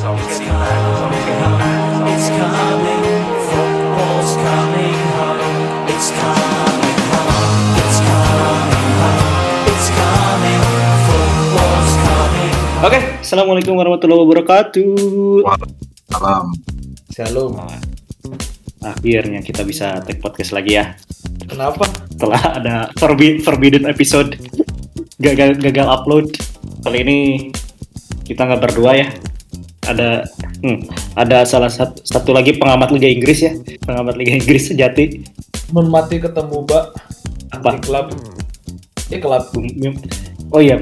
Oke, assalamualaikum warahmatullahi wabarakatuh. Salam. Shalom. Akhirnya kita bisa take podcast lagi ya. Kenapa? Setelah ada forbi- forbidden episode gagal gagal upload. Kali ini kita nggak berdua ya. Ada hmm, ada salah satu, satu lagi pengamat Liga Inggris ya. Pengamat Liga Inggris sejati. Nun mati ketemu Mbak Apa? klub. Di klub. Oh iya,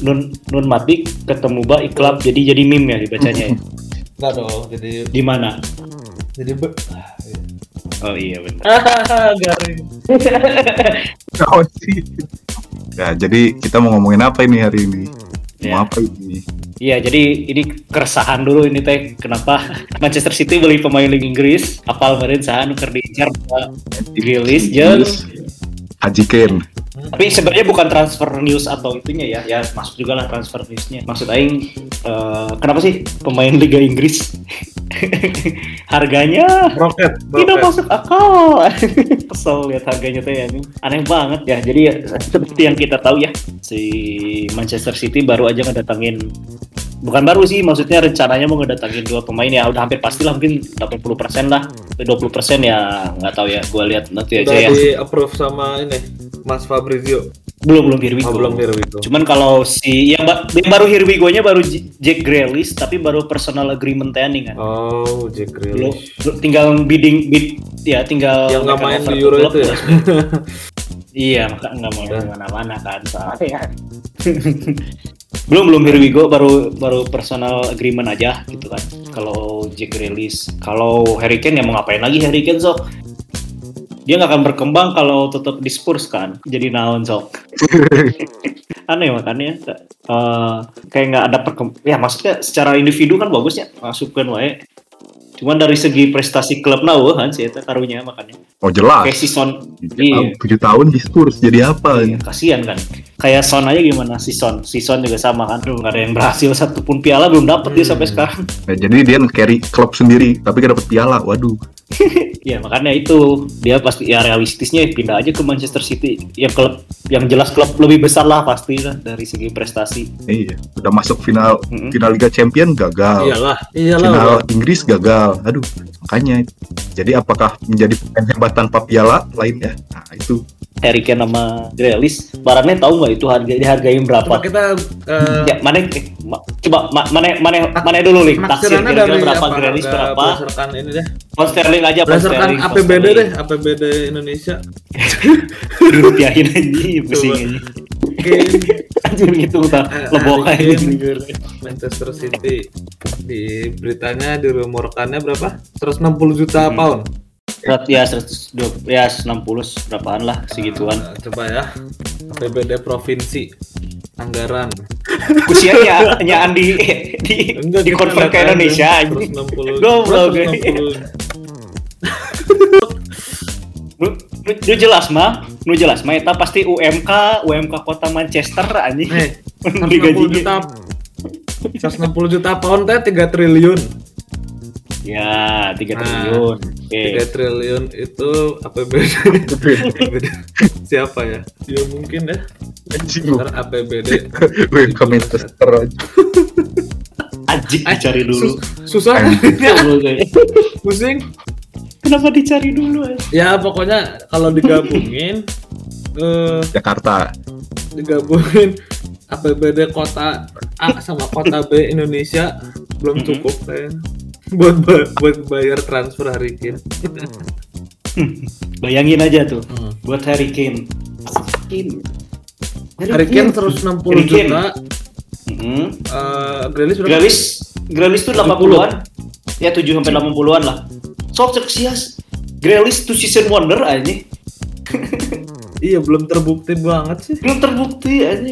Nun Nun mati ketemu Ba iklab jadi jadi meme ya dibacanya ya. Enggak dong. Jadi Di mana? jadi be. Oh iya benar. garing. Sih. Ya, jadi kita mau ngomongin apa ini hari ini? Ya. Mau apa ini? Iya, jadi ini keresahan dulu ini teh kenapa Manchester City beli pemain Liga Inggris, apal meureun saha nu keur diincar dirilis jeung Haji Kane. Tapi sebenarnya bukan transfer news atau itunya ya, ya masuk juga lah transfer newsnya. Maksud aing eh, kenapa sih pemain Liga Inggris harganya Roket. tidak masuk akal. Kesel lihat harganya teh anjing. Aneh banget ya. Jadi ya, seperti yang kita tahu ya, si Manchester City baru aja ngedatangin bukan baru sih, maksudnya rencananya mau ngedatangin dua pemain ya udah hampir pasti lah mungkin 80% lah. 20% ya nggak tahu ya, gua lihat nanti aja Udah ya. di approve sama ini Mas Fabrizio. Belum belum here we Oh, belum Here we go. Cuman kalau si yang, ba- yang baru here we go-nya baru J- Jack Grealish tapi baru personal agreement nih kan. Oh, Jack Grealish. belum- tinggal bidding bid ya tinggal Yang nggak main di Euro itu ya. Iya, maka nggak mau Udah. ke mana-mana kan soalnya. belum belum here we go baru baru personal agreement aja gitu kan. Kalau Jack Grealish, kalau Harry Kane ya mau ngapain lagi Harry Kane sok? Dia nggak akan berkembang kalau tetap di Spurs kan. Jadi naon sok. Aneh makanya eh, kayak nggak ada perkembangan. Ya maksudnya secara individu kan bagusnya masukkan wae. Cuman dari segi prestasi klub nah kan sih eta karunya makanya. Oh jelas. Kayak si Son, Tujuh iya. tahun- di Spurs jadi apa? Iya, kasihan kan. Kayak Son aja gimana si Son. Si Son juga sama kan. Nggak ada yang berhasil satupun piala belum dapet dia Hmm. sampai sekarang. Nah, jadi dia carry klub sendiri tapi gak dapet piala. Waduh. ya makanya itu dia pasti ya realistisnya ya pindah aja ke Manchester City. Yang klub yang jelas klub lebih besar lah pasti lah dari segi prestasi. Iya. Udah masuk final Mm-mm. final Liga Champion gagal. Iyalah, iyalah. Final udah. Inggris gagal. Aduh. Makanya. Jadi apakah menjadi pemain hebat tanpa piala lainnya? Nah itu. Harry Kane sama Grealish, barannya tahu nggak itu harga dihargain Coba berapa? kita eh, Ya, mana eh, ma- coba ma- mana mana mana dulu nih taksir dari berapa apa? Grealish berapa? Berdasarkan ini deh. Pound sterling aja Berdasarkan sterling, APBD sterling. deh, APBD Indonesia. dirupiahin aja pusing Coba. aja Oke. anjir gitu udah Eh, lebok aja Manchester City di beritanya dirumorkannya berapa? 160 juta Hmm. pound. Berat ya 120 ya 60 berapaan lah segituan Nah, coba ya. APBD provinsi anggaran. usianya nyaan di di di kita convert ke. Indonesia aja 160. Goblok, 160. nu, nu, nu jelas mah nu jelas mah eta pasti UMK UMK kota Manchester anjing Nih, Di 160 gaji juta 160 juta pound teh 3 triliun. Ya 3 Nah, triliun oke 3 triliun itu APBD. APBD. Siapa ya? Ya mungkin ya. Anjing. Ntar APBD. Gue ke Manchester aja. anjing dicari dulu Sus- susah ya, pusing. kenapa dicari dulu anjing? Ya pokoknya kalau digabungin eh Jakarta. digabungin APBD kota A sama kota B Indonesia belum cukup kan buat ba- buat bayar transfer hari ini. bayangin aja tuh Hmm. buat Harry Kane Kane Hari ini 160 Harry Kane. juta, Mm-hmm. eh Grealish berapa? Gralis Gralis tuh 80-an ya 7 sampai 80-an lah sok cek sias Gralis tuh season wonder aja Iya belum terbukti banget sih. belum terbukti aja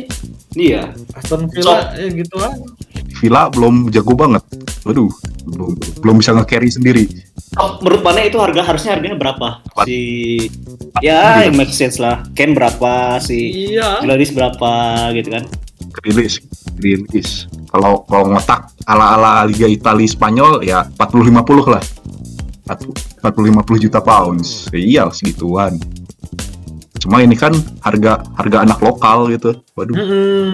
iya Aston Villa ya gitu aja. Villa belum jago banget. Waduh, belum belum bisa nge-carry sendiri. Oh, menurut mana itu harga harusnya harganya berapa? Empat. si ya yang make sense lah. Ken berapa si Iya. Gladys berapa gitu kan? Rilis rilis. Kalau kalau ngotak ala ala Liga Italia Spanyol ya 40 50 lah. 40 50 juta pounds. Ya, iya segituan. Cuma ini kan harga harga anak lokal gitu. Waduh. Mm-mm.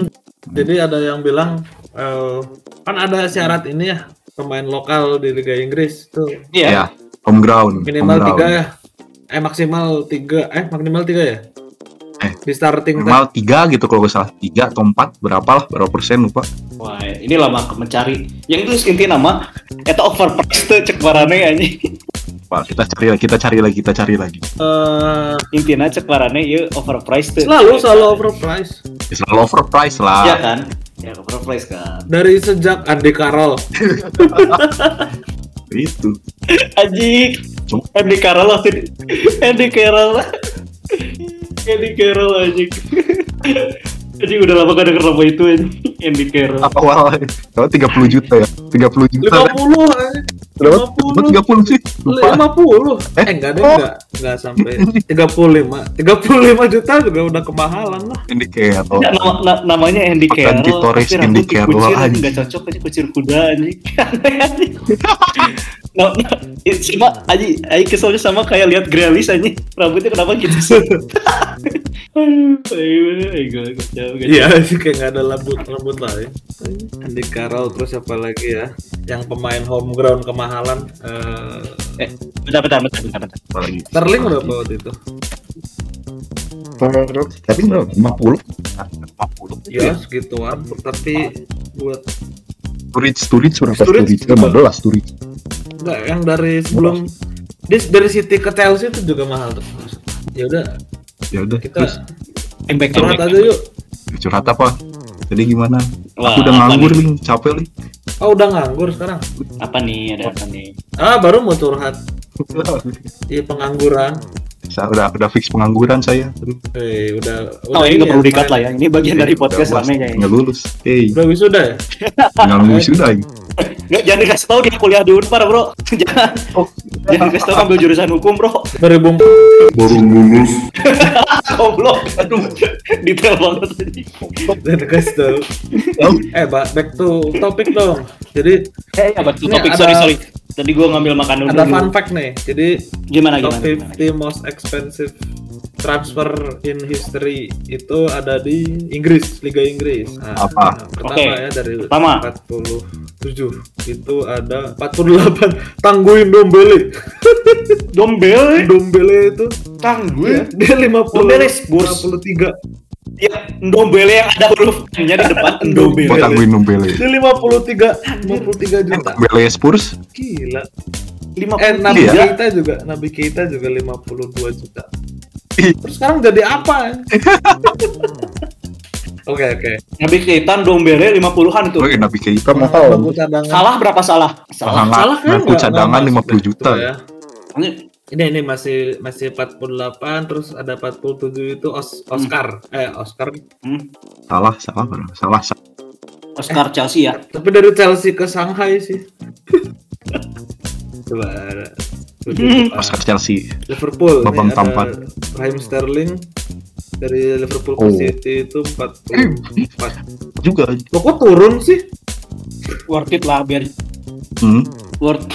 Jadi ada yang bilang eh, kan ada syarat ini ya pemain lokal di Liga Inggris tuh Iya. ya home ground minimal home tiga ground. ya, eh maksimal tiga, eh minimal tiga ya. Eh, di starting minimal tiga gitu kalau nggak salah tiga atau empat berapa lah berapa persen lupa Wah, ini lama mencari. Yang itu inti nama eta overpriced tuh cek barane anjing. Pak, kita cari lagi kita cari lagi kita cari lagi eh, Intina cek barane ieu overpriced tuh. selalu selalu overpriced Ya, selalu overprice Iya lah kan? Ya overpriced kan. dari sejak Andy Carroll. itu Anjing. Cuma- Andy Carroll waktu di- Andy Carroll. Andy Carroll anjing. Anjing udah lama gak denger nama itu. Andy Carroll. awal kalau 30 juta ya 30 juta 50 aja. Berapa? 50. 30 sih lupa 50 Eh? eh enggak deh Oh. enggak enggak sampai 35 35 juta juga udah kemahalan lah ini kayak Ya, nama, na- namanya Andy Carroll. Torres tapi Andy rambut Carroll dikucir, anjing. Nggak cocok aja kucir kuda anjing. No, no, itu sama aji, aji keselnya sama kayak lihat Grealish anjing. Rambutnya kenapa gitu sih? Iya sih kayak nggak ada rambut rambut lain Andy Carroll terus apa lagi ya? Yang pemain home ground kemahalan eh Eh, bentar, bentar, bentar, bentar, bentar. apa Sterling berapa waktu itu? Tapi berapa? 50 50 ya segituan. Tapi buat Sturridge Sturridge berapa? Sturridge Sturridge juga. 15 Sturridge. Enggak yang dari sebelum dia dari City ke Chelsea itu juga mahal tuh ya udah. Ya udah kita terus? To curhat aja yuk. Curhat apa? Jadi gimana? Wah, aku udah nganggur nih? nih capek nih. Oh udah nganggur sekarang? Apa nih? Ada apa nih? ah baru mau curhat. Iya pengangguran saya udah udah fix pengangguran saya Aduh, eh udah Oh, ini nggak perlu ya, dikat lah ya. Ini bagian dari podcast udah ramenya ya. nggak lulus hey udah wisuda ya nggak lulus sudah Nggak, jangan dikasih tahu dia kuliah di Unpar, bro. jangan. Jangan dikasih tahu ambil jurusan hukum, bro. 2000 baru lulus Goblok. Aduh, detail banget tadi. dan kasih tahu eh ba- back to topik dong jadi Eh, ya, betul Ini topik. ada- Sorry, sorry. Tadi gua ngambil makan dulu. ada fun fact nih jadi Gimana, top gimana? gimana? 50 most expensive transfer in history itu ada di Inggris Liga Inggris nah, Apa? nah, pertama Oke. ya dari Pertama. 47 itu ada 48 Tangguin Dombele Dombele, Dombele itu tangguh. ya, dia 50 Dombele Spurs. 53 Ya, Dombele yang ada huruf N-nya di depan buat Dombele. tangguin Numbele dia 53 53 juta Numbele Spurs gila Lima eh Nabi Iya. Keita juga Nabi Keita juga 52 juta terus sekarang jadi apa oke oke Nabi Keita Dombele 50-an itu. oh iya, Nabi Keita mahal cadangan Salah berapa salah? Salah. Salah kan nggak- cadangan nggak masuk 50 deh, juta. ya. Ini Ini ini masih masih 48 terus ada 47 itu Os- Oscar. Eh Oscar. hmm, salah salah salah salah Oscar Chelsea ya. Tapi dari Chelsea ke Shanghai sih. Coba ada. Hmm. Oscar Chelsea Liverpool Babang nih tampan. Raheem Sterling dari Liverpool ke Oh. City itu 44. juga Loh kok turun sih? Worth it lah biar hmm. worth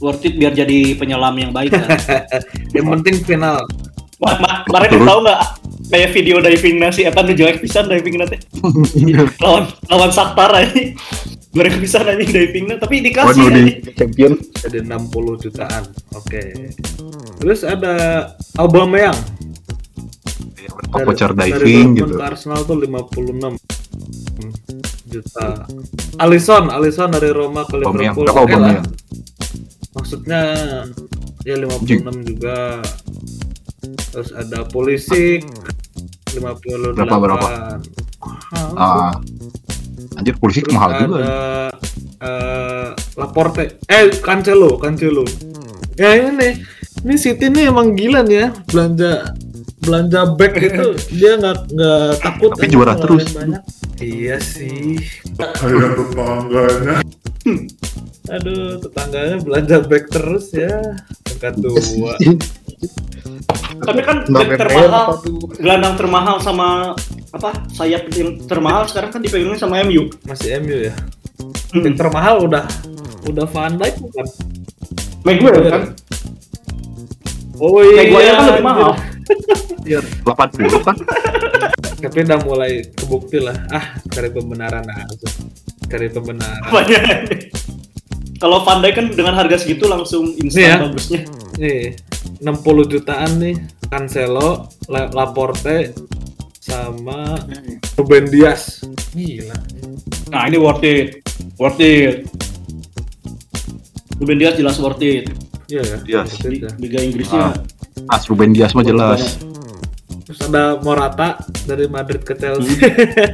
worth it biar jadi penyelam yang baik kan. Yang penting final. Ma- Kemarin tahu nggak? Kayak video diving nasi Etan tuh jelek pisan diving nanti lawan lawan Saktar aja. Goreng pisan aja divingnya tapi dikasih Waduh di champion. Jadi 60 jutaan. Oke. Terus ada Aubameyang. Voucher dari diving Dortmund gitu. ke Arsenal tuh 56 juta. Alisson, Alisson dari Roma ke Liverpool. Aubameyang Maksudnya ya 56 juga. Terus ada Pulisic 58. Berapa, berapa? Ah anjir polisi Terus mahal ada juga eh, Laporte. Eh, Cancelo, Cancelo. Ya ini. Ini City nih emang gila nih ya belanja belanja back itu dia nggak nggak takut Tapi juara terus. banyak. Iya sih. kayak tetangganya Aduh, tetangganya belanja back terus ya. Angkat dua. tapi kan back termahal gelandang termahal sama apa sayap yang termahal sekarang kan dipegangnya sama MU. Masih MU ya. Hmm. Yang termahal udah udah Van Dijk bukan? Maguire kan? Oh iya. Maguire kan lebih mahal. Iya, 80 kan? tapi udah mulai kebukti lah. Ah, cari pembenaran aja. Cari pembenaran. Banyak. Kalau Van Dijk kan dengan harga segitu langsung instan Iya. bagusnya. Nih, 60 jutaan nih. Cancelo, La- Laporte, sama Ruben Dias. Gila. Nah ini worth it, worth it. Ruben Dias jelas worth it. Iya ya. Iya. worth it Di ya. Liga Inggrisnya. Ah, Ruben Dias mah jelas. Terus ada Morata dari Madrid ke Chelsea.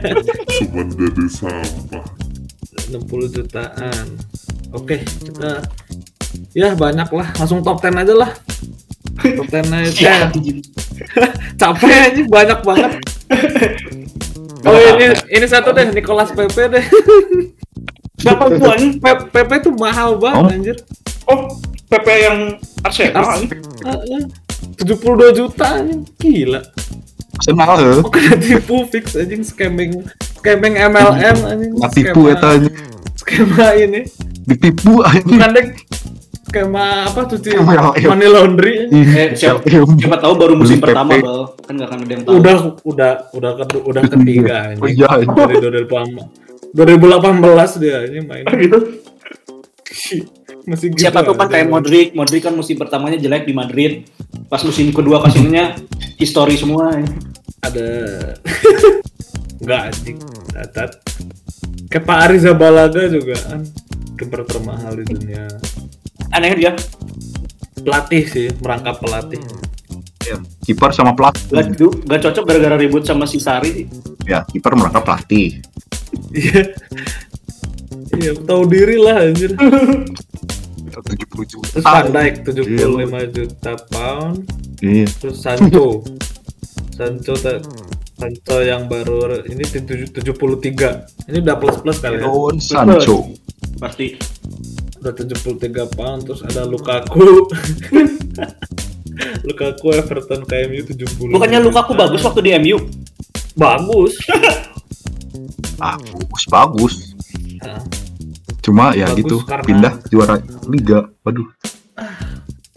Cuma jadi sampah 60 jutaan. Oke, kita ya banyak lah. Langsung top 10 aja lah. Top 10 aja. Iya. Eh, capek aja banyak banget. Oh ini ini satu deh Nicolas Pepe deh. Siapa anjing? Pe- Pepe tuh mahal banget Oh. anjir. Oh, PP yang Arsenal. Ars- anjing. Heeh. 72 juta anjing. Gila. Arsenal he. Oh, kena tipu fix anjing scamming scamming MLM anjing. Tipu eta anjing. Skema ini. Ditipu anjing. Bukan deh skema apa cuci MLM. money laundry. Eh, siapa, siapa tahu baru musim pertama, Bal. Kan nggak akan ada yang tahu. udah udah udah kedua, udah ketiga Oh anjing. iya, dari 2018 2018 dia ini main gitu. masih gitu Siapa tuh kan aja. kayak Modric, Modric kan musim pertamanya jelek di Madrid. Pas musim kedua ke sininya history semua. ada enggak anjing catat kayak Pak Ariza Balaga juga kan kiper termahal di dunia Anehnya dia pelatih sih merangkap pelatih Iya. Kiper sama pelatih. gak, gak cocok gara-gara ribut sama si Sari. Ya, kiper merangkap pelatih. iya iya tahu diri lah anjir 70 juta. terus Van Dijk 75 juta pound Iya. terus Sancho Sancho ta- Sancho yang baru ini tujuh- 73 ini udah plus plus kali ya Sancho. Pasti. udah 73 pound terus ada Lukaku Lukaku Everton KMU 70 Bukannya Lukaku bagus waktu di MU? bagus Bagus, bagus. Nah, Cuma ya Bagus gitu, karena- pindah juara liga. Waduh,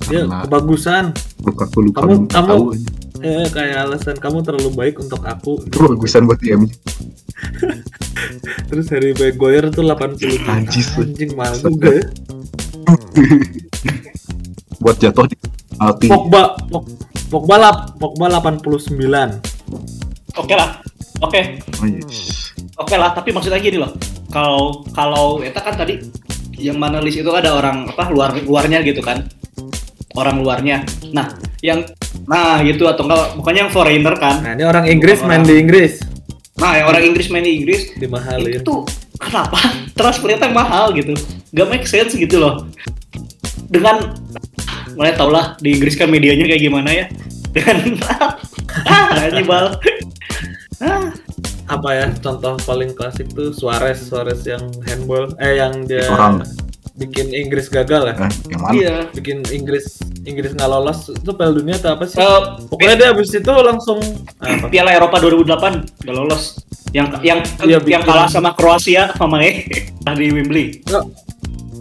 dia Karena- kebagusan Lukaku lupa Kamu- kamu- tahu. Eh kayak alasan kamu terlalu baik untuk aku Itu bagusan buat tim. terus Harry Maguire tuh 80 juta Anjis. anjing juga ya buat jatuh di penalti. Pogba Pog- Pogba lap Pogba 89 Oke lah. Oke. Oh, yes. Oke lah, tapi maksudnya gini loh. Kalau kalau eta kan tadi yang mana list itu ada orang apa luar luarnya gitu kan. Orang luarnya. Nah, yang nah gitu atau enggak bukannya yang foreigner kan. nah ini orang Inggris main di Inggris. Nah, yang orang Inggris main di Inggris. Dimahalin. Itu kenapa? Transfernya mahal gitu. Gak make sense gitu loh. Dengan mulai tau lah di Inggris kan medianya kayak gimana ya? Dengan ah ini bal. Ah, apa ya contoh paling klasik tuh Suarez. Suarez yang handball eh yang dia Orang. Bikin Inggris gagal ya? Eh, yang mana? iya. Bikin Inggris Inggris nggak lolos itu Piala Dunia atau apa sih? Eh, pokoknya dia habis itu langsung apa? Piala Eropa 2008 gak lolos. Yang yang Iya, yang bikin. kalah sama Kroasia sama eh di Wembley. Nggak.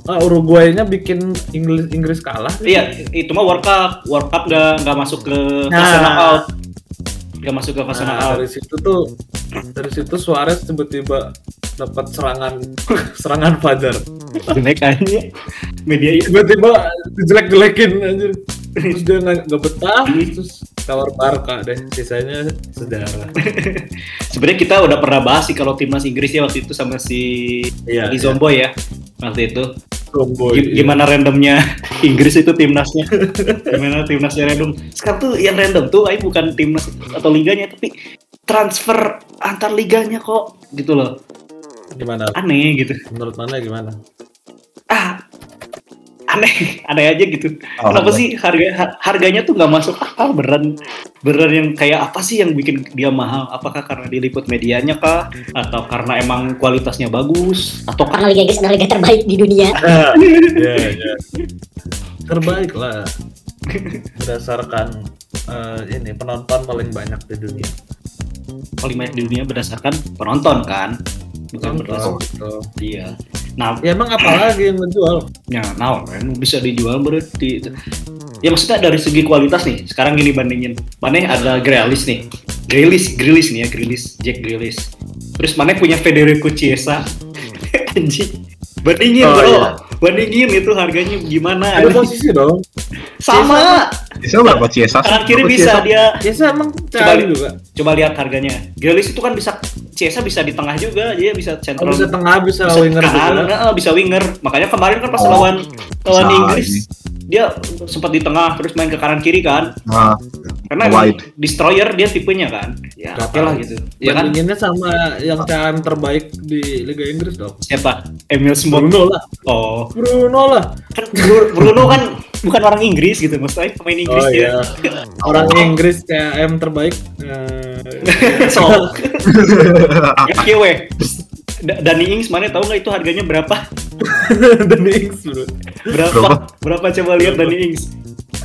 ah, Uruguay-nya bikin Inggris Inggris kalah. Iya itu mah World Cup. World Cup gak, gak masuk ke Nah. fase knockout. Gak masuk ke fase Nah, knockout. dari situ tuh dari situ Suarez tiba-tiba dapat serangan serangan fajar jelek aja media tiba-tiba dijelek-jelekin anjir terus dia nggak nggak betah terus tawar Barca deh sisanya sejarah Sebenarnya kita udah pernah bahas sih kalau timnas Inggris ya waktu itu sama si Iya, Zomboy ya waktu itu. Tomboy, Gi- Gimana randomnya Inggris itu timnasnya? Gimana timnasnya random? Sekarang tuh yang random tuh, ay bukan timnas atau liganya, tapi transfer antar liganya kok gitu loh. Gimana Aneh gitu. menurut mana gimana Ah, aneh, aneh aja gitu. Oh, Kenapa aneh. sih harga har- harganya tuh nggak masuk akal beneran beneran yang kayak apa sih yang bikin dia mahal? Apakah karena diliput medianya kah? Atau karena emang kualitasnya bagus? Atau karena Liga Inggris adalah liga terbaik di dunia. ya ya terbaik lah berdasarkan eh, ini penonton paling banyak di dunia paling banyak di dunia berdasarkan penonton kan bukan Betul. iya. Nah Ya emang apalagi yang menjual? ya nah kan bisa dijual berarti. Ya maksudnya dari segi kualitas nih sekarang gini bandingin. Mana ada Grealish nih. Grealish Grealish nih ya Grealish Jack Grealish. Terus mana punya Federico Chiesa. Anjing. Bandingin Oh, bro. iya. bandingin itu harganya gimana Ada posisi dong. sama. Bisa berapa? Ciesa? kanan kiri Apa bisa Chiesa? dia. Biasa emang Coba cari li- juga. coba lihat harganya. Grealish itu kan bisa Chiesa bisa di tengah juga dia bisa Oh, central bisa tengah, bisa, bisa winger kanan, juga. bisa winger makanya kemarin kan pas Oh, lawan lawan Inggris ini. Dia sempat di tengah terus main ke kanan kiri kan Nah, karena Wide. destroyer dia tipenya kan ya Gak oke lah gitu ya kan sama yang can terbaik di Liga Inggris dong. siapa Emil Smith Bruno lah. oh Bruno lah. kan Bru- Bruno kan bukan orang Inggris gitu maksudnya pemain Inggris Oh dia iya. Orang Inggris CM terbaik. Eh, so Da- Dani Ings mana tahu nggak itu harganya berapa Danny Ings bro. berapa Berapa? berapa coba lihat Dani Ings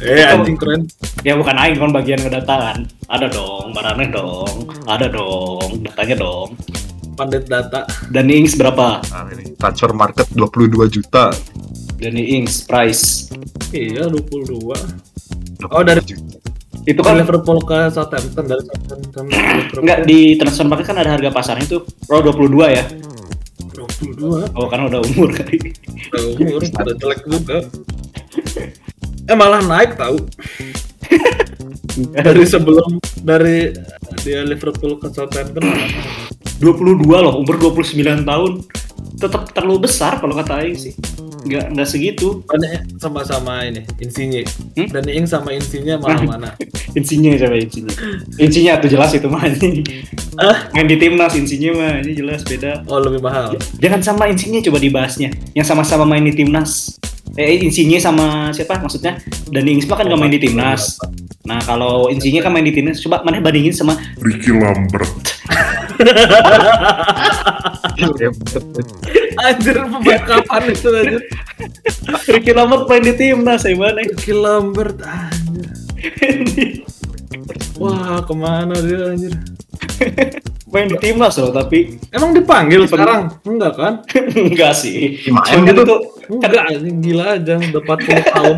Eh anjing keren. ya bukan aing kan bagian ngedataan ada dong barangnya dong ada dong datanya dong Pandit data. Dani Ings berapa Nah, ini transfer market 22 juta. Dani Ings price Iya 22. Oh, dari- juta. Itu Kan Liverpool ke Southampton dari Southampton. Enggak di transfer market kan ada harga pasarnya tuh oh 22 ya 22. oh karena udah umur kali Udah umur udah jelek juga. Eh malah naik tahu dari sebelum dari dia Liverpool ke Southampton malah naik. 22 loh umur 29 tahun tetap terlalu besar kalau kata Aing sih nggak nggak segitu Danny sama-sama ini Insigne. Hmm? Danny Ings sama Insigne malah mana? insinya coba insinya insinya tuh jelas itu mah ini Ah? main di timnas insinya mah ini jelas beda Oh lebih mahal. jangan sama insinya coba dibahasnya yang sama-sama main di timnas eh insinya sama siapa maksudnya dan Ings kan nggak main di timnas nah kalau insinya kan main di timnas coba mana bandingin sama Ricky Lambert Anjir pemain kapan itu anjir? Ricky Lambert main di timnas ya mana Ricky Lambert anjir. Wah ke mana dia anjir? main di timnas loh tapi Emang dipanggil sekarang? Enggak kan? enggak sih Gimana Cuman gitu? itu Enggak, anjing gila aja udah 40 tahun.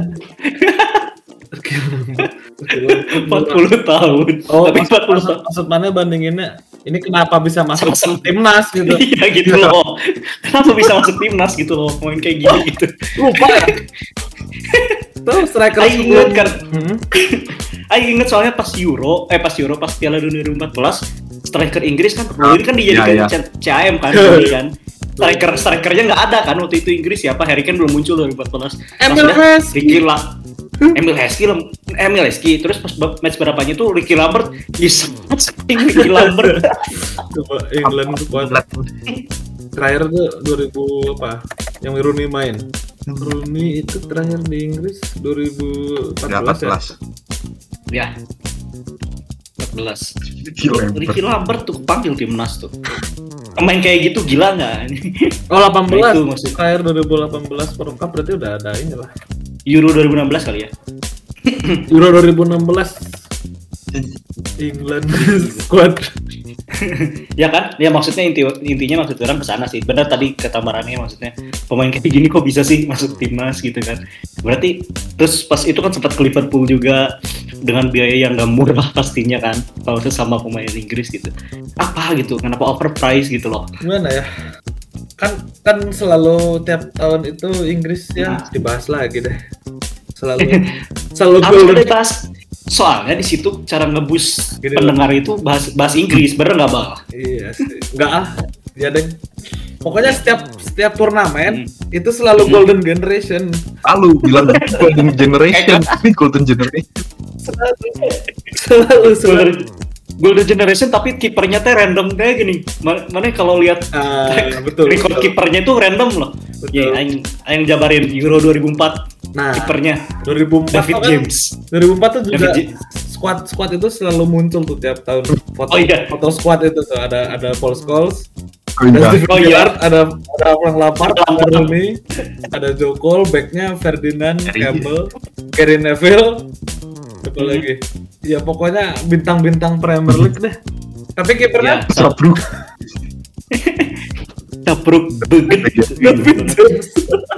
Ricky Lambert. Ricky Lambert. 40 tahun Oh, tapi maksud, 40 maksud, tahun maksud mana bandinginnya? Ini kenapa bisa masuk Sama-sama. timnas gitu? iya gitu loh kenapa bisa masuk timnas gitu loh main kayak gini gitu Lupa? Tuh striker Aing inget kan Hmm? Aing inget soalnya pas Euro eh pas Euro pas Piala Dunia 2014 striker Inggris kan Rooney kan dijadikan Iya, iya. C- CAM kan kan striker strikernya nggak ada kan waktu itu Inggris siapa Harry Kane belum muncul 2014 Emil Heskey. Ricky La Emil Heskey Emil Heskey terus pas match berapanya tuh Ricky Lambert yes Ricky Lambert Coba England squad terakhir tuh 2000 apa? Yang Rooney main. Rooney itu terakhir di Inggris 2014 Ya, ya. 14. ya 14 Ricky Lambert. Tuh panggil timnas tuh. Main kayak gitu gila nggak? Oh 18 Nah, itu maksud- terakhir 2018 World Cup berarti udah ada ini lah. Euro 2016 kali ya? Euro 2016 England squad ya kan? Ya maksudnya inti intinya maksud orang ke sana sih. Benar tadi kata Marane maksudnya pemain kayak gini kok bisa sih masuk timnas? gitu kan. Berarti terus pas itu kan sempat ke Liverpool juga dengan biaya yang gak murah pastinya kan kalau sesama pemain Inggris gitu. Apa gitu? Kenapa overprice gitu loh? Gimana ya? Kan kan selalu tiap tahun itu Inggris ya dibahas lagi deh. Selalu selalu golden soalnya di situ cara ngebus Gini pendengar itu bahas bahas Inggris bener nggak bang iya sih. nggak ah ya deh pokoknya setiap setiap turnamen Hmm. itu selalu golden generation Lalu bilang golden generation, ini golden generation. selalu selalu selalu Golden, Golden Generation tapi kipernya teh random kayak gini. Ma- Mana kalau lihat Ah, betul, record kipernya itu random loh. Betul. Ya, aing aing jabarin Euro 2004 nah kipernya 2004 David kan, James. 2004 tuh juga David squad squad itu selalu muncul tuh tiap tahun foto Oh, iya. foto squad itu tuh ada ada Paul Scholes Oh, ada iya. Steven Oh, iya. Ada ada Frank Lampard ada. Rooney ada Joe Cole backnya Ferdinand Gary. Campbell Gary Neville apa lagi ya pokoknya bintang-bintang Premier League deh Tapi kipernya Ya. Tabruk beget. David James.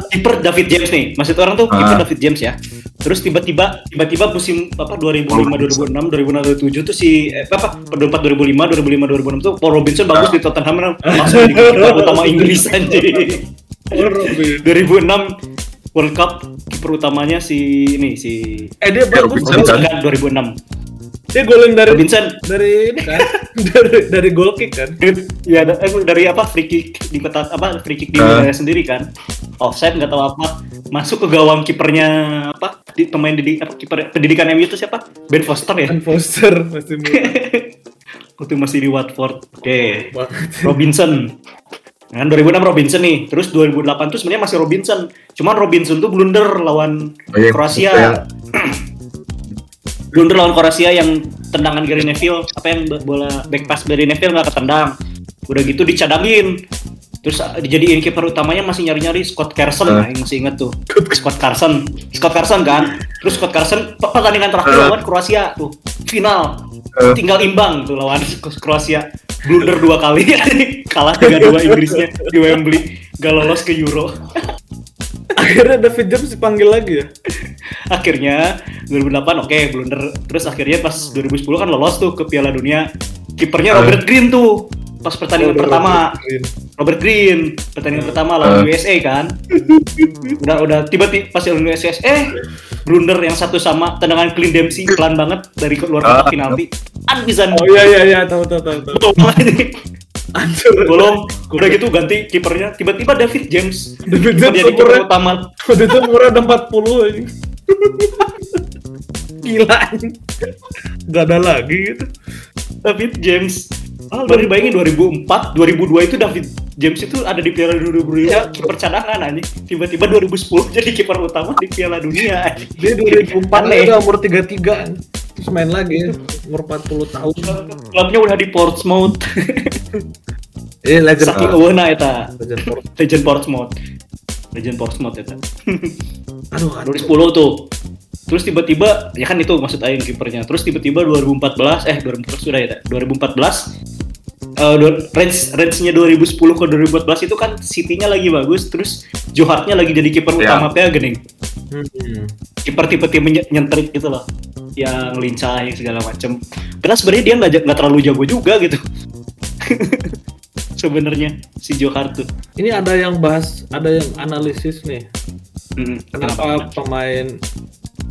Kiper David James nih. Maksud orang tuh kiper Ah. David James ya. Terus tiba-tiba tiba-tiba musim apa 2005 2006 2006 2007 tuh si eh, apa 2004 2005 2005 2006 tuh Paul Robinson bagus di Tottenham langsung jadi kiper utama Inggris Robin. 2006 World Cup kiper utamanya si ini si Eh dia bagus. Robinson Robinson kan? kan 2006. Dia golin dari Robinson dari ini kan. dari dari goal kick kan. ya da- eh, dari apa free kick di kotak apa free kick di wilayah sendiri kan offside nggak tahu apa masuk ke gawang kipernya apa di pemain didik apa kiper pendidikan MU itu siapa Ben Foster ya Dan Foster masih muda waktu masih di Watford oke banget. Robinson Kan 2006 Robinson nih, terus 2008 tuh sebenarnya masih Robinson. Cuman Robinson tuh blunder lawan Oh, iya, Kroasia. iya. blunder lawan Kroasia yang tendangan Gary Neville, apa yang bola back pass Gary Neville nggak ketendang. Udah gitu dicadangin. Terus uh, dijadiin kiper utamanya masih nyari-nyari Scott Carson, nah, yang masih inget tuh. Scott Carson. Scott Carson kan. Terus Scott Carson pe- pertandingan terakhir Eh. lawan Kroasia tuh. Final. Eh. Tinggal imbang tuh lawan Kroasia. Blunder dua kali kalah 3-2 Inggrisnya di Wembley. Gak lolos ke Euro. Akhirnya David James dipanggil lagi ya. akhirnya 2008 oke blunder terus akhirnya pas 2010 kan lolos tuh ke Piala Dunia kipernya. Robert Green tuh pas pertandingan Oh, pertama Robert Green. Robert Green pertandingan pertama lawan Eh. USA kan udah udah tiba-tiba pas lawan USA eh blunder yang satu sama tendangan clean Dempsey pelan banget dari luar kotak Ah. penalti an bisa Oh iya iya iya tahu tahu tahu tahu. Bolong udah gitu ganti kipernya tiba-tiba David James David James jadi kiper utama Waktu itu umurnya ada 40 aja. Gila. Gak ada lagi gitu. David James. Ah, Baru bayangin 2004, 2002 itu David James itu ada di Piala Dunia kiper cadangan anjing. Tiba-tiba 2010 jadi kiper utama di Piala Dunia. anjing. Dia 2004 Aneh. udah umur 33 terus main lagi umur 40 tahun. Klubnya udah di Portsmouth. Eh legend Saking eweuna eta. Legend Port. Legend Portsmouth. Legend Portsmouth eta. Aduh, aduh. 2010 tuh. Terus tiba-tiba ya kan itu maksud aing kipernya. Terus tiba-tiba 2014 eh 2014 sudah ya. 2014 eh dua- range range-nya 2010 ke 2014 itu kan City-nya lagi bagus, terus Johart-nya lagi jadi kiper Ya. utama PA Gening. Hmm. Kiper tipe tipe nyentrik gitu loh. Yang lincah yang segala macem. Karena sebenarnya dia nggak nggak terlalu jago juga gitu. sebenarnya si Johart tuh. Ini ada yang bahas, ada yang analisis nih. Mm, Kenapa pemain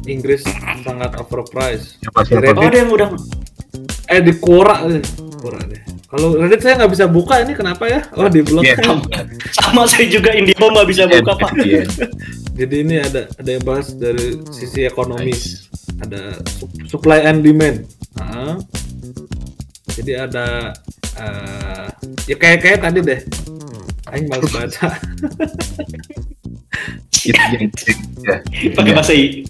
Inggris sangat overpriced? Siapa siapa? Oh ada yang udah eh di Quora deh. Quora deh. Kalau Reddit saya nggak bisa buka ini kenapa ya? Oh di blog. Iya. sama, sama saya juga Indihome nggak bisa buka pak. Iya. Jadi ini ada ada yang bahas dari sisi ekonomis. Ada su- supply and demand. Nah, jadi ada eh, ya kayak kayak tadi deh. Aing males baca. Itu yang ya. Pakai bahasa I.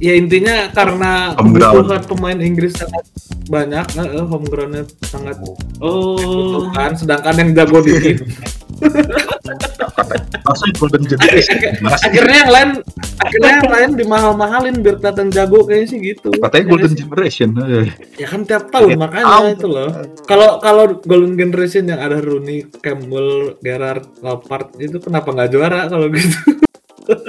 ya intinya karena kebutuhan pemain Inggris sangat banyak, eh, homegrownnya sangat Oh. butuhkan, sedangkan yang jago dikit. Langsung Golden Generation. Mas, akhirnya yang lain, akhirnya yang lain dimahal-mahalin biar kelihatan jago kayaknya sih gitu. Katanya Ya Golden? Generation. Eh, Ya kan tiap tahun Tiap makanya itu loh. Kalau kalau Golden Generation yang ada Rooney, Campbell, Gerrard, Lampard itu kenapa nggak juara kalau gitu?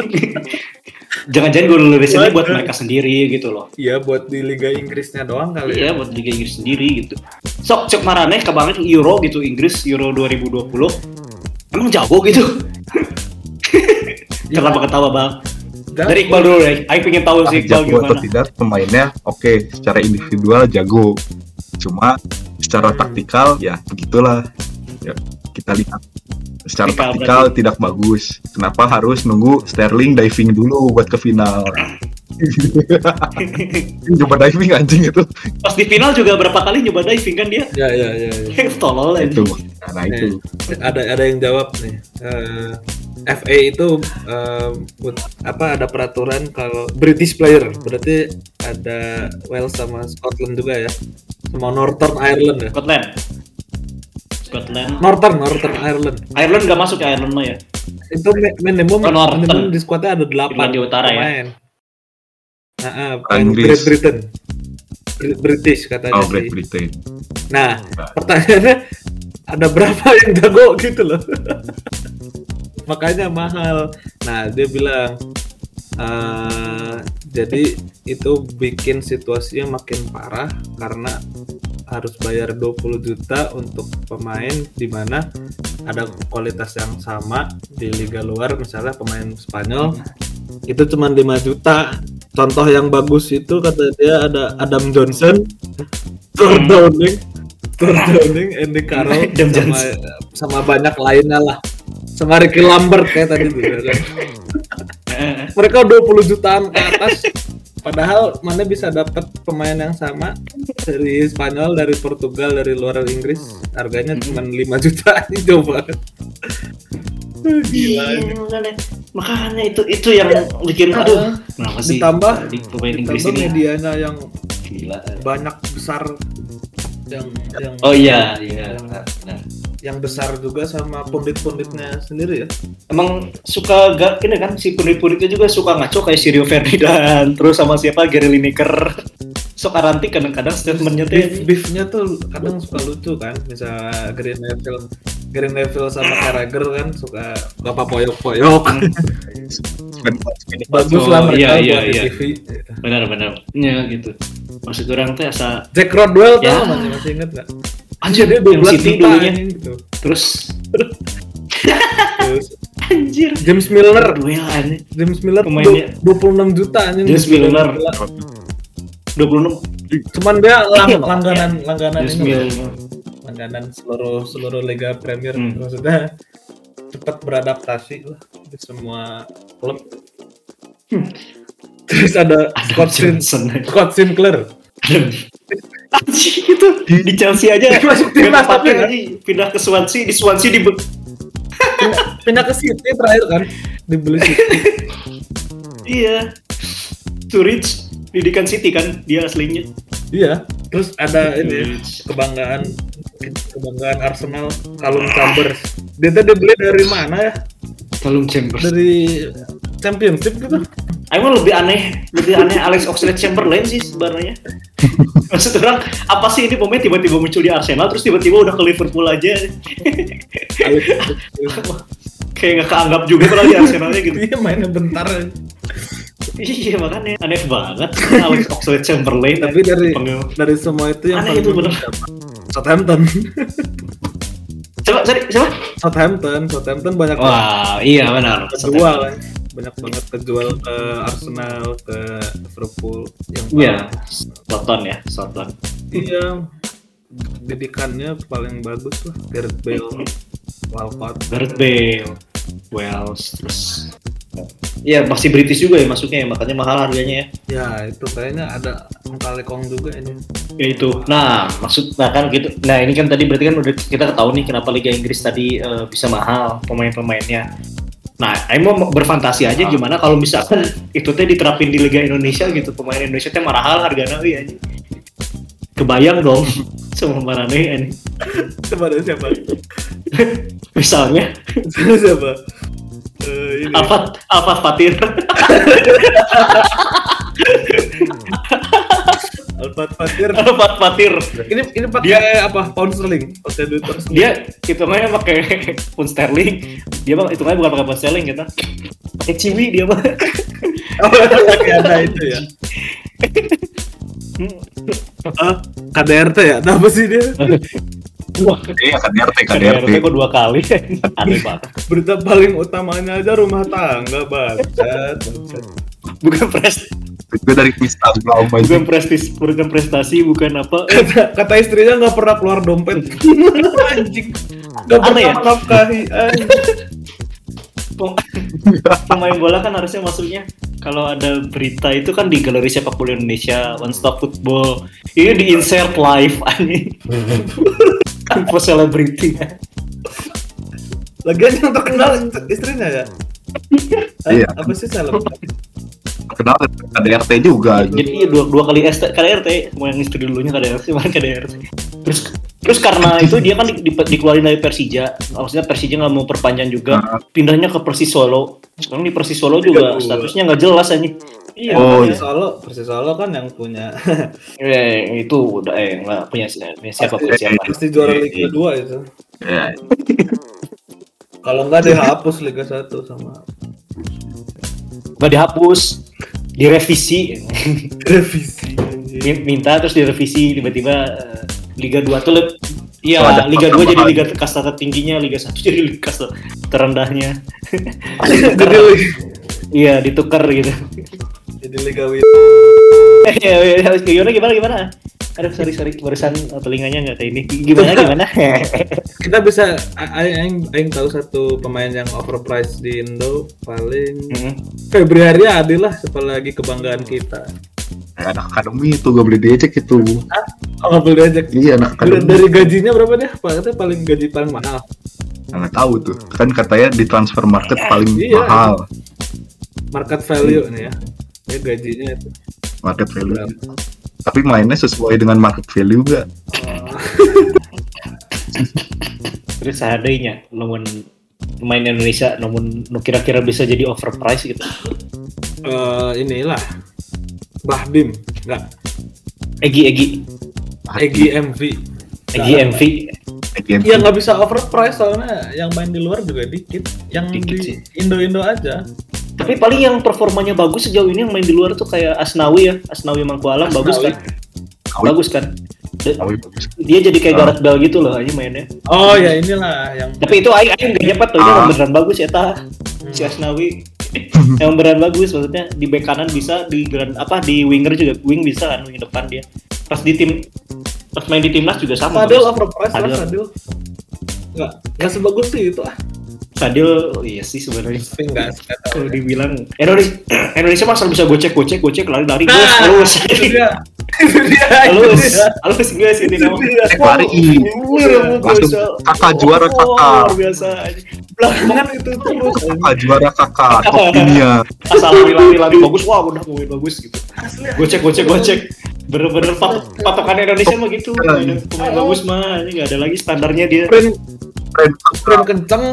Jangan-jangan gue nulis ini buat Waduh. mereka sendiri gitu loh. Iya buat di Liga Inggrisnya doang kali Iya ya. buat Liga Inggris sendiri gitu. Sok cek marane kebanget Euro gitu Inggris Euro 2020. Emang jago gitu. Kenapa ketawa bang? Dan- Dari Iqbal dulu deh. Ayo pengen tahu sih Iqbal jago atau gimana. tidak pemainnya oke secara individual jago cuma secara taktikal ya begitulah ya, kita lihat secara Taktikal taktikal tidak bagus kenapa harus nunggu Sterling diving dulu buat ke final coba diving anjing itu Pas di final juga berapa kali nyoba diving kan dia? Ya ya ya. ya. Tolol itu nah itu ada ada yang jawab nih Eh, FA itu eh, but- apa ada peraturan kalau British player berarti ada Wales sama Scotland juga ya sama Northern Ireland ya Scotland. Scotland. Northern Northern Ireland Ireland gak masuk ya Ireland mah ya. itu mi- minimum Oh, Northern. minimum di squadnya ada 8 Irlandia Utara ya? Nah, Inggris. Great Britain Br- British katanya Oh, sih. Great Britain. Nah, pertanyaannya ada berapa yang jago gitu loh. Makanya mahal. Nah, dia bilang eh jadi itu bikin situasinya makin parah karena harus bayar 20 juta untuk pemain di mana ada kualitas yang sama di liga luar misalnya pemain Spanyol itu cuma 5 juta. Contoh yang bagus itu kata dia ada Adam Johnson, Thor Downing, Thor Downing, Andy Carroll, sama, Johnson. sama banyak lainnya lah. Sama Ricky Lambert kayak tadi tuh. Mereka 20 jutaan ke atas. Padahal mana bisa dapat pemain yang sama dari Spanyol, dari Portugal, dari luar Inggris. Harganya cuma 5 juta ini. Iya, makanya, makanya itu itu yang bikin aduh. Kenapa sih? Ditambah di pemain Inggris Ditambah ini medianya yang gila. banyak besar yang yang oh iya iya. benar, benar. yang besar juga sama pundit-punditnya sendiri ya. emang suka gak ini kan si pundit-punditnya juga suka ngaco kayak si Rio Ferdinand terus sama siapa? Gary Lineker sok aranti kadang-kadang statementnya Beef, tuh beefnya tuh kadang suka lucu kan, misalnya Green Neville, Green Neville sama Carragher kan suka bapak poyok-poyok. Bagus lah mereka iya, iya, buat di iya. TV. benar-benar ya gitu maksud orang tuh asa Jack Rodwell Ya. tau masih masih inget nggak? anjir Dia yang 12 City juta dulunya gitu. terus Terus anjir James Milner, duel anjir James Miller Pemainnya- du- 26 juta anjing. James Milner. 26 Cuman dia lang- Iya, langganan langganan James ini. Milner langganan seluruh seluruh liga Premier. Hmm. maksudnya cepat beradaptasi lah di semua klub. Terus ada Adam Scott, Sin Johnson. Scott Sinclair. anjir gitu di Chelsea aja. Masuk timnas tapi pindah ke Swansea di Swansea di Pindah, ke City terakhir kan? Dibeli City. iya. Sturridge didikan City kan dia aslinya iya. Terus ada ini kebanggaan kebanggaan Arsenal Callum Chambers. Dia tadi beli dari mana ya? Calum Chambers Dari Championship gitu. Emang lebih aneh, lebih aneh Alex Oxlade-Chamberlain sih sebenarnya. Maksud orang, apa sih ini pemain tiba-tiba muncul di Arsenal, terus tiba-tiba udah ke Liverpool aja. Kayak nggak keanggap juga pernah di Arsenalnya gitu. Dia mainnya bentar. Iya makanya, aneh banget Alex Oxlade-Chamberlain. Tapi dari dari semua itu yang Aneh itu bener. Southampton. Coba, sorry, siapa? Southampton, Southampton banyak Wah, iya benar. kejual kan. Banyak banget kejual ke Arsenal, ke Liverpool yang Iya, Soton ya, Soton. Iya. Didikannya paling bagus lah. Gareth Bale, Walcott. Gareth Bale, Wales, terus Iya masih British juga ya masuknya ya makanya mahal harganya ya. Ya itu kayaknya ada Kalekong juga ini. Ya itu. Nah maksud nah kan gitu. Nah ini kan tadi berarti kan udah kita tahu nih kenapa Liga Inggris tadi eh, bisa mahal pemain-pemainnya. Nah, Aing mau berfantasi aja gimana kalau misalkan itu teh diterapin di Liga Indonesia gitu pemain Indonesia teh mahal harganya euy anjing. Kebayang dong sama marane ini. Ada siapa? Misalnya siapa? Eh, ini. Alfat Alfat Fatir. Alfat Fatir. Alfat Fatir. Ini ini pakai apa? Pound sterling. Pakai duit pound sterling. dia hitungannya pakai pound sterling dia mah hitungannya bukan pakai pound sterling gitu pakai ciwi dia mah Oh, pakai ada itu ya. Ah, KDRT ya? Nah, apa sih dia? wah Iya, KDRT, KDRT KDRT. kok dua kali aneh banget Berita paling utamanya aja rumah tangga, bangsat. bukan pres Itu dari Kristal Blau bukan prestis bukan prestasi bukan apa Kata, kata istrinya nggak pernah keluar dompet. Anjing. Nggak pernah ya? pem- pemain bola kan harusnya masuknya kalau ada berita itu kan di galeri sepak bola Indonesia One Stop Football ini di insert live anjing info selebriti Lagian yang terkenal istrinya ya. Iya. Apa sih salah? Kenal KDRT juga. jadi dua, dua kali ST KDRT mau yang istri dulunya KDRT mau KDRT terus Terus karena itu dia kan di, di- dikeluarin dari Persija, maksudnya Persija nggak mau perpanjang juga, Ah. pindahnya ke Persis Solo. Sekarang di Persis Solo juga Iya. statusnya nggak jelas aja. Iya, Oh, Persis iya. Solo, Persis Solo kan yang punya Eh, itu udah eh nggak punya, punya siapa punya siapa. pasti juara Iya, Liga iya. 2 itu. Ya, Kalau nggak dihapus Liga 1 sama Nggak dihapus, direvisi. revisi. minta terus direvisi tiba-tiba eh, Liga 2 tuh Iya, Liga 2 jadi liga kasta tertingginya, Liga 1 jadi liga kasta terendahnya. jadi Iya, ditukar gitu. jadi Liga Win. Eh, ya, ya, gimana gimana gimana? Aduh, sorry sorry, barusan eh, telinganya nggak kayak ini. Gimana gimana? Kita bisa aing aing tahu satu pemain yang overpriced di Indo paling Hmm. Februari Adi lah apalagi kebanggaan kita. Anak akademi itu gak boleh diejek itu. Oh, nggak boleh diajak. Iya anak Dari, akademi. dari gajinya berapa deh? Pak katanya paling gaji paling mahal. Nggak tahu tuh. Kan katanya di transfer market paling Iya. mahal. Market value nih ya. Ya gajinya itu. Market value. Tapi mainnya sesuai dengan market value gak? Terus seadanya, namun pemain Indonesia, namun nu kira-kira bisa jadi overpriced gitu. Eh, inilah Bahdim, enggak. Egi Egi Egi MV. Egi MV Again, Ya nggak bisa overprice soalnya yang main di luar juga dikit. Yang Dikit di sih. Indo-Indo aja. Tapi paling yang performanya bagus sejauh ini yang main di luar tuh kayak Asnawi ya, Asnawi Mangkualam bagus Asnawi. kan? Asnawi. Bagus kan? De- Tahu bagus. Dia jadi kayak Ah. Gareth Bale gitu loh aja mainnya. Oh ya inilah yang Tapi itu aing aing gak nyepat tuh, dia Ah. beneran bagus ya tah. Si Asnawi yang beneran bagus maksudnya di bek kanan bisa di geran apa di winger juga wing bisa kan wing depan dia. Pas di tim pas main di timnas juga sama. Sadil bagus. overprice lah Sadil. Sadil. Nggak, nggak sebagus sih itu ah. Sadil oh iya sih sebenarnya. Tapi nggak nggak tahu. Kalau dibilang Indonesia Indonesia mah asal bisa gocek gocek gocek lari lari Nah, dia. Halus, dia. halus gue sih ini. Eh, lari. Langsung kakak juara kakak. Luar biasa. Belakangan itu terus. Kakak juara kakak top dunia. Asal lari lari lari bagus, wah udah main bagus gitu. Asli. Gocek gocek gocek. Bener-bener pat patokan Indonesia mah gitu. Pemain pemain bagus mah ini nggak ada lagi standarnya dia. Keren sprint kenceng,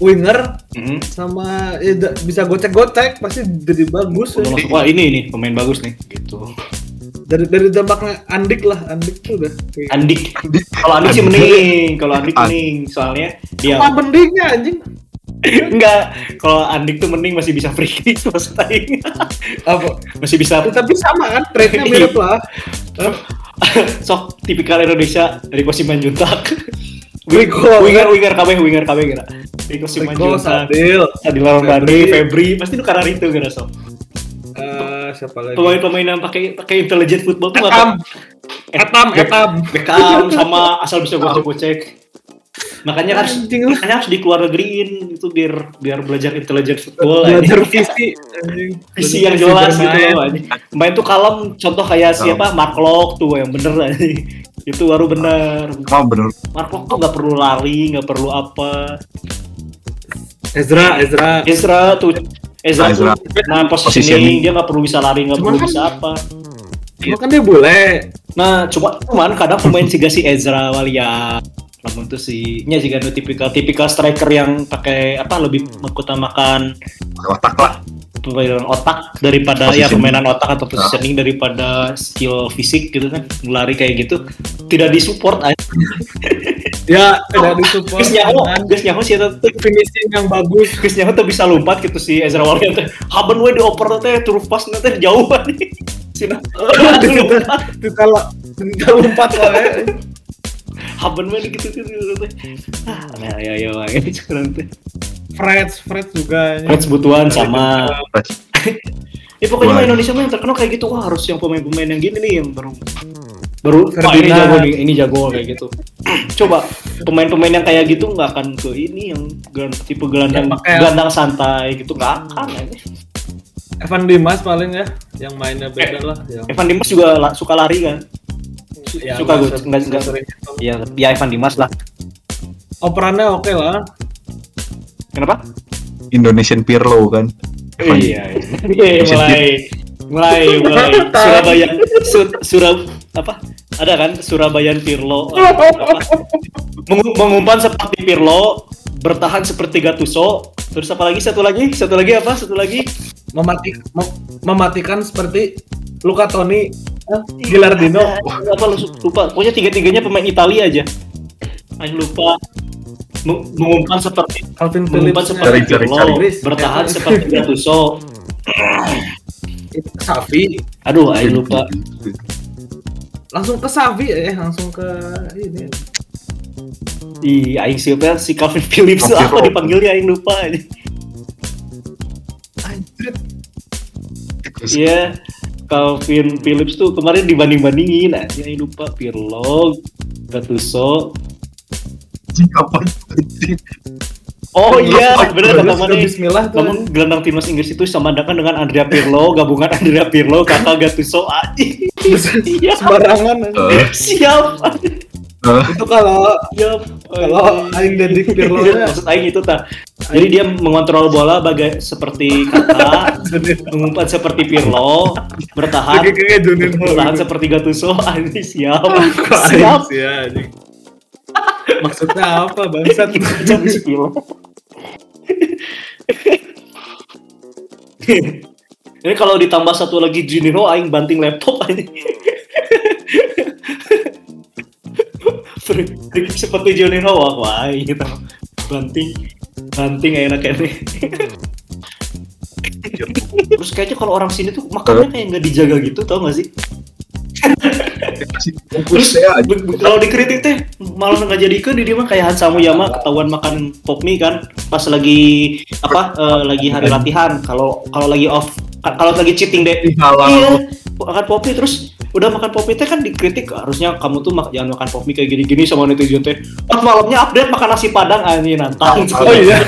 winger Mhm. sama ya, bisa gocek-gocek pasti jadi bagus. ya. Wah ini nih pemain bagus nih gitu. Dari dari dampaknya Andik lah, Andik tuh udah. kayak- Andik. Kalau Andik sih mending, kalau Andik mending soalnya dia Apa mendingnya anjing? enggak. Kalau Andik tuh mending masih bisa free kick maksud aing. Apa? masih bisa Tapi sama kan, trade-nya mirip lah. sok tipikal Indonesia dari Kosiman Juntak. Rico, winger winger KB winger KB kira. Juntak. Sadil, Adil Ramdhani, Febri. Pasti itu karena itu kira sok. eh, siapa lagi? Pemain-pemain yang pakai pakai intelligent football tuh Etam. Etam, Etam. Beckham sama asal bisa gocek-gocek. Makanya harus lu. makanya harus di luar negeriin itu biar biar belajar intelligent football Belajar visi, visi yang jelas gitu loh anjing. Main tuh kalem contoh kayak siapa Mark Locke tuh yang bener anjing. Itu baru bener. Oh bener. Mark Locke tuh nggak perlu lari, nggak perlu apa. Ezra, Ezra. Ezra tuh Ezra, Ezra. tuh nah Positioning. dia nggak perlu bisa lari, nggak perlu kan- bisa apa. Cuma kan dia bule. Nah, coba cuman kadang pemain sih si Ezra Walia namun tuh si nya juga ada tipikal tipikal striker yang pakai apa lebih mengutamakan Otak lah. Permainan otak daripada ya permainan otak atau positioning daripada skill fisik gitu kan lari kayak gitu tidak disupport aja Ya, tidak disupport. Gus nyaho Gus nyaho sih tuh finishing yang bagus. Gus nyaho tuh bisa lompat gitu si Ezra Walia teh haben we dioper teh turun pas teh jauh Sina lompat. Kita lah, kita lompat lah ya. haben we gitu gitu teh. Ah ya ya ini sekarang teh Fred, Fred juga. Reds butuhan sama Ya pokoknya. Indonesia mah yang terkenal kayak gitu wah harus yang pemain-pemain yang gini nih yang baru baru wah ini Ferdinand. jago nih ini jago kayak gitu. Coba pemain-pemain yang kayak gitu nggak akan ke ini yang gelan- tipe gelandang pakai- gelandang santai gitu nggak akan. aja. Evan Dimas paling ya, yang mainnya beda lah. Yang Evan Dimas juga la- suka lari kan? ya, suka gue nggak nggak itu. ya ya Evan Dimas lah. Operannya oke lah. Kenapa? Indonesian Pirlo kan. Iya, iya. Iya, mulai mulai mulai. Surabaya Sur, Surab apa? Ada kan? Surabayan Pirlo eh, apa? Mengu- mengumpan seperti Pirlo bertahan seperti Gattuso. Terus apa lagi? Satu lagi? Satu lagi apa? Satu lagi? Memati, mem- mematikan seperti Luca Toni, Gilardino. Apa lu lupa. Pokoknya tiga tiganya pemain Italia aja. Ayo lupa mengumpan seperti Calvin mengumpan Phillips, seperti Cari, cari, bertahan seperti Gattuso. Savi, aduh ayo lupa. Langsung ke Savi eh, langsung ke ini. Ih, aing siapa? Si Calvin Phillips. Oke, apa dipanggilnya aing lupa. Anjir, Iya, Calvin Phillips tuh kemarin dibanding-bandingin. Aja lupa. Pirlo, Gattuso. Kapan? Oh iya, benar kata mana? Bismillah tuh. Namun gelandang timnas Inggris itu disamandakan dengan Andrea Pirlo, gabungan Andrea Pirlo, kakak Gattuso aja. Siap, sembarangan. Eh, siap, eh, Itu kalau siap. kalau aing dedik Pirlo Iya, maksud aing itu tak. Jadi dia mengontrol bola bagai seperti kakak, mengumpat seperti Pirlo, bertahan bertahan seperti Gattuso anjing siap Kok siap Maksudnya apa bangsat? Jam sepuluh. ini kalau ditambah satu lagi Juninho aing banting laptop aja seperti Juninho wah wah gitu. Banting banting enak ini. Terus kayaknya kalau orang sini tuh makannya kayak nggak dijaga gitu tau gak sih bungkus ya. kalau dikritik teh malah nggak jadi ke di dia mah kayak Hansa Muyama ketahuan makan pop mie kan pas lagi apa eh, lagi hari latihan kalau kalau lagi off ka- kalau lagi cheating deh. Dihalau. iya makan pop mie terus udah makan pop mie teh kan dikritik harusnya kamu tuh mak- jangan makan pop mie kayak gini-gini sama netizen teh. Pas malamnya update makan nasi padang anjing nantang. Oh iya.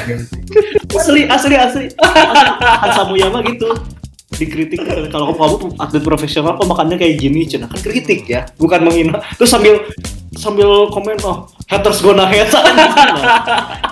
asli asli asli. Hansa Muyama gitu dikritik kalau kamu atlet profesional kok makannya kayak gini cina. Kan kritik ya bukan menghina. Terus sambil sambil komen oh haters gonna hate